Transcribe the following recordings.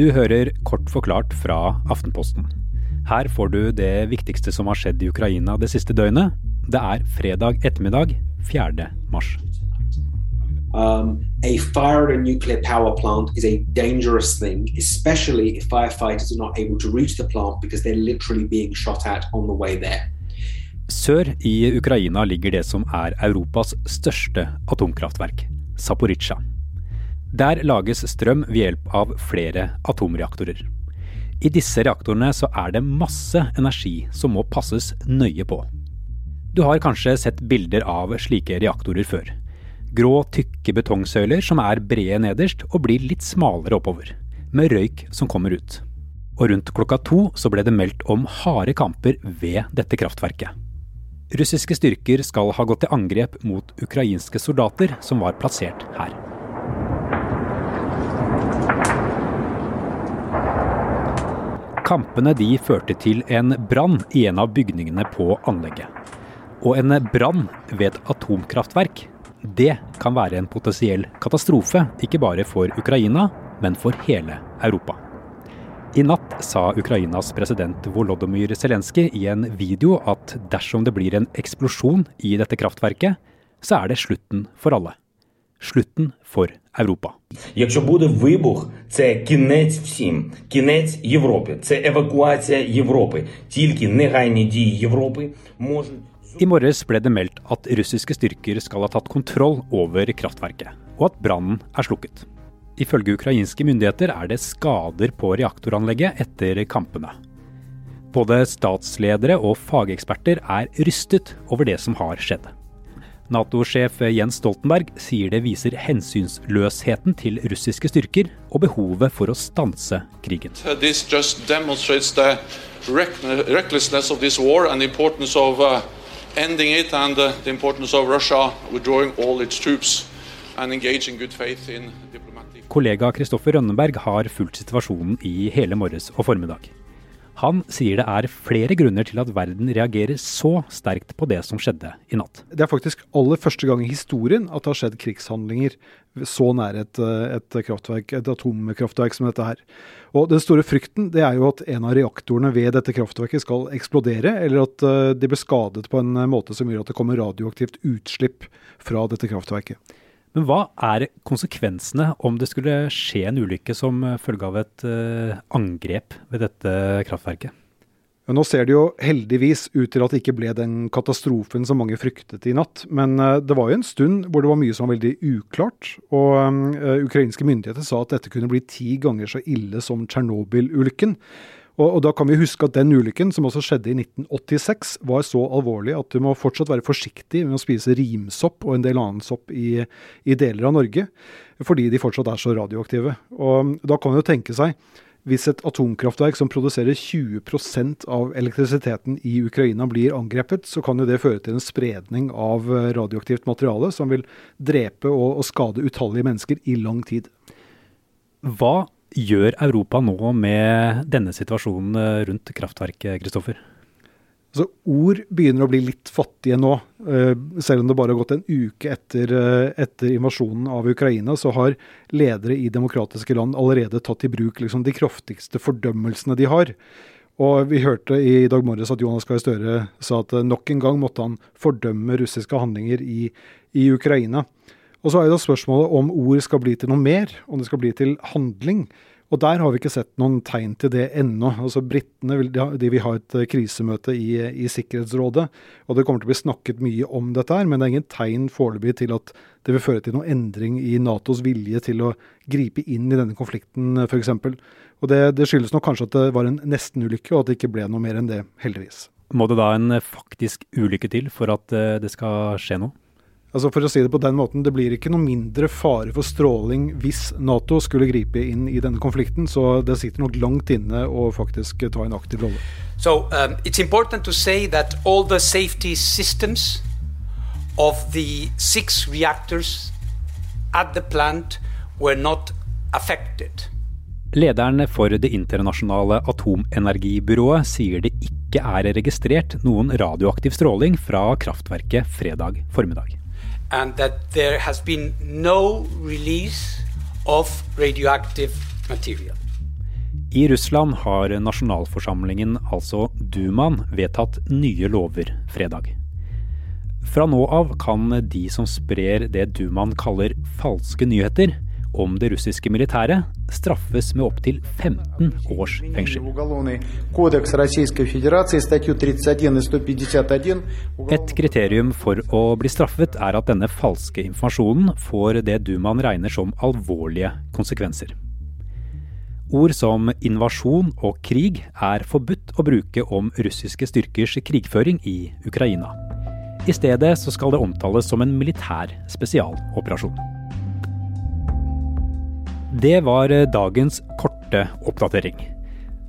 Du hører kort forklart fra Aftenposten. Her får du det viktigste som har skjedd i Ukraina det siste døgnet. Det er fredag ettermiddag 4. mars. Um, a fire at a nuclear power plant is a dangerous thing, especially if firefighters are not able to reach the plant because they're literally being shot at on the way there. Sør i Ukraina ligger det som er Europas største atomkraftverk, Zaporizjzja. Der lages strøm ved hjelp av flere atomreaktorer. I disse reaktorene så er det masse energi som må passes nøye på. Du har kanskje sett bilder av slike reaktorer før. Grå, tykke betongsøyler som er brede nederst og blir litt smalere oppover, med røyk som kommer ut. Og rundt klokka to så ble det meldt om harde kamper ved dette kraftverket. Russiske styrker skal ha gått til angrep mot ukrainske soldater som var plassert her. Kampene de førte til en brann i en av bygningene på anlegget. Og en brann ved et atomkraftverk det kan være en potensiell katastrofe, ikke bare for Ukraina, men for hele Europa. I natt sa Ukrainas president Volodymyr Zelenskyj i en video at dersom det blir en eksplosjon i dette kraftverket, så er det slutten for alle. Slutten for Europa. Якщо буде вибух, це кінець всім, кінець Європі, це евакуація Європи. Тільки негайні дії Європи можуть i morges ble det meldt at russiske styrker skal ha tatt kontroll over kraftverket, og at brannen er slukket. Ifølge ukrainske myndigheter er det skader på reaktoranlegget etter kampene. Både statsledere og fageksperter er rystet over det som har skjedd. Nato-sjef Jens Stoltenberg sier det viser hensynsløsheten til russiske styrker og behovet for å stanse krigen. This just demonstrates the recklessness of this war and the importance of uh, ending it and uh, the importance of Russia withdrawing all its troops and engaging good faith in diplomatic Kollega Kristoffer Rønneberg har fulgt situasjonen i hele morges og formiddag. Han sier det er flere grunner til at verden reagerer så sterkt på det som skjedde i natt. Det er faktisk aller første gang i historien at det har skjedd krigshandlinger så nær et, et, et atomkraftverk som dette her. Og Den store frykten det er jo at en av reaktorene ved dette kraftverket skal eksplodere, eller at eh, de blir skadet på en måte som gjør at det kommer radioaktivt utslipp fra dette kraftverket. Men hva er konsekvensene om det skulle skje en ulykke som følge av et uh, angrep ved dette kraftverket? Ja, nå ser det jo heldigvis ut til at det ikke ble den katastrofen som mange fryktet i natt. Men uh, det var jo en stund hvor det var mye som var veldig uklart. Og uh, ukrainske myndigheter sa at dette kunne bli ti ganger så ille som Tsjernobyl-ulykken. Og, og, Da kan vi huske at den ulykken, som også skjedde i 1986, var så alvorlig at du må fortsatt være forsiktig med å spise rimsopp og en del annen sopp i, i deler av Norge, fordi de fortsatt er så radioaktive. Og Da kan man jo tenke seg, hvis et atomkraftverk som produserer 20% av elektrisiteten i Ukraina blir angrepet, så kan jo det føre til en spredning av radioaktivt materiale som vil drepe og, og skade utallige mennesker i lang tid. Hva gjør Europa nå med denne situasjonen eh, rundt kraftverket, Kristoffer? Altså, ord begynner å bli litt fattige nå. Eh, selv om det bare har gått en uke etter, eh, etter invasjonen av Ukraina, så har ledere i demokratiske land allerede tatt i bruk liksom, de kraftigste fordømmelsene de har. Og Vi hørte i dag morges at Jonas Gahr Støre sa at nok en gang måtte han fordømme russiske handlinger i, i Ukraina. Og så er jo da spørsmålet om ord skal bli til noe mer, om det skal bli til handling. Og der har vi ikke sett noen tegn til det ennå. Altså Britene vil, de vil ha et eh, krisemøte i, i, Sikkerhetsrådet, og det kommer til å bli snakket mye om dette her, men det er ingen tegn foreløpig til at det vil føre til noen endring i Natos vilje til å gripe inn i denne konflikten, f.eks. Og det, det skyldes nok kanskje at det var en nestenulykke, og at det ikke ble noe mer enn det, heldigvis. Må det da en faktisk ulykke til for at eh, det skal skje noe? Altså For å si det på den måten, det blir ikke noe mindre fare for stråling hvis Nato skulle gripe inn i denne konflikten, så det sitter nok langt inne å faktisk ta en aktiv rolle. So um, it's important to say that all the safety systems of the six reactors at the plant were not affected. Lederen for Det internasjonale atomenergibyrået sier det ikke er registrert noen radioaktiv stråling fra kraftverket fredag formiddag and that there has been no release of radioactive material. I Russland har nasjonalforsamlingen, altså Dumaen, vedtatt nye lover fredag. Fra nå av kan de som sprer det Dumaen kaller falske nyheter om det russiske militæret, straffes med opptil 15 års fengsel. Et kriterium for å bli straffet er at denne falske informasjonen får det Dumaen regner som alvorlige konsekvenser. Ord som invasjon og krig er forbudt å bruke om russiske styrkers krigføring i Ukraina. I stedet så skal det omtales som en militær spesialoperasjon. Det var dagens korte oppdatering.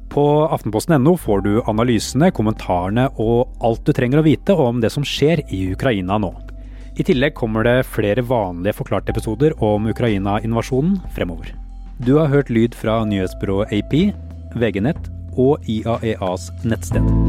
På aftenposten.no får du analysene, kommentarene og alt du trenger å vite om det som skjer i Ukraina nå. I tillegg kommer det flere vanlige forklarte episoder om Ukraina-invasjonen fremover. Du har hørt lyd fra nyhetsbyrået AP, VG-nett og IAEAs nettsted.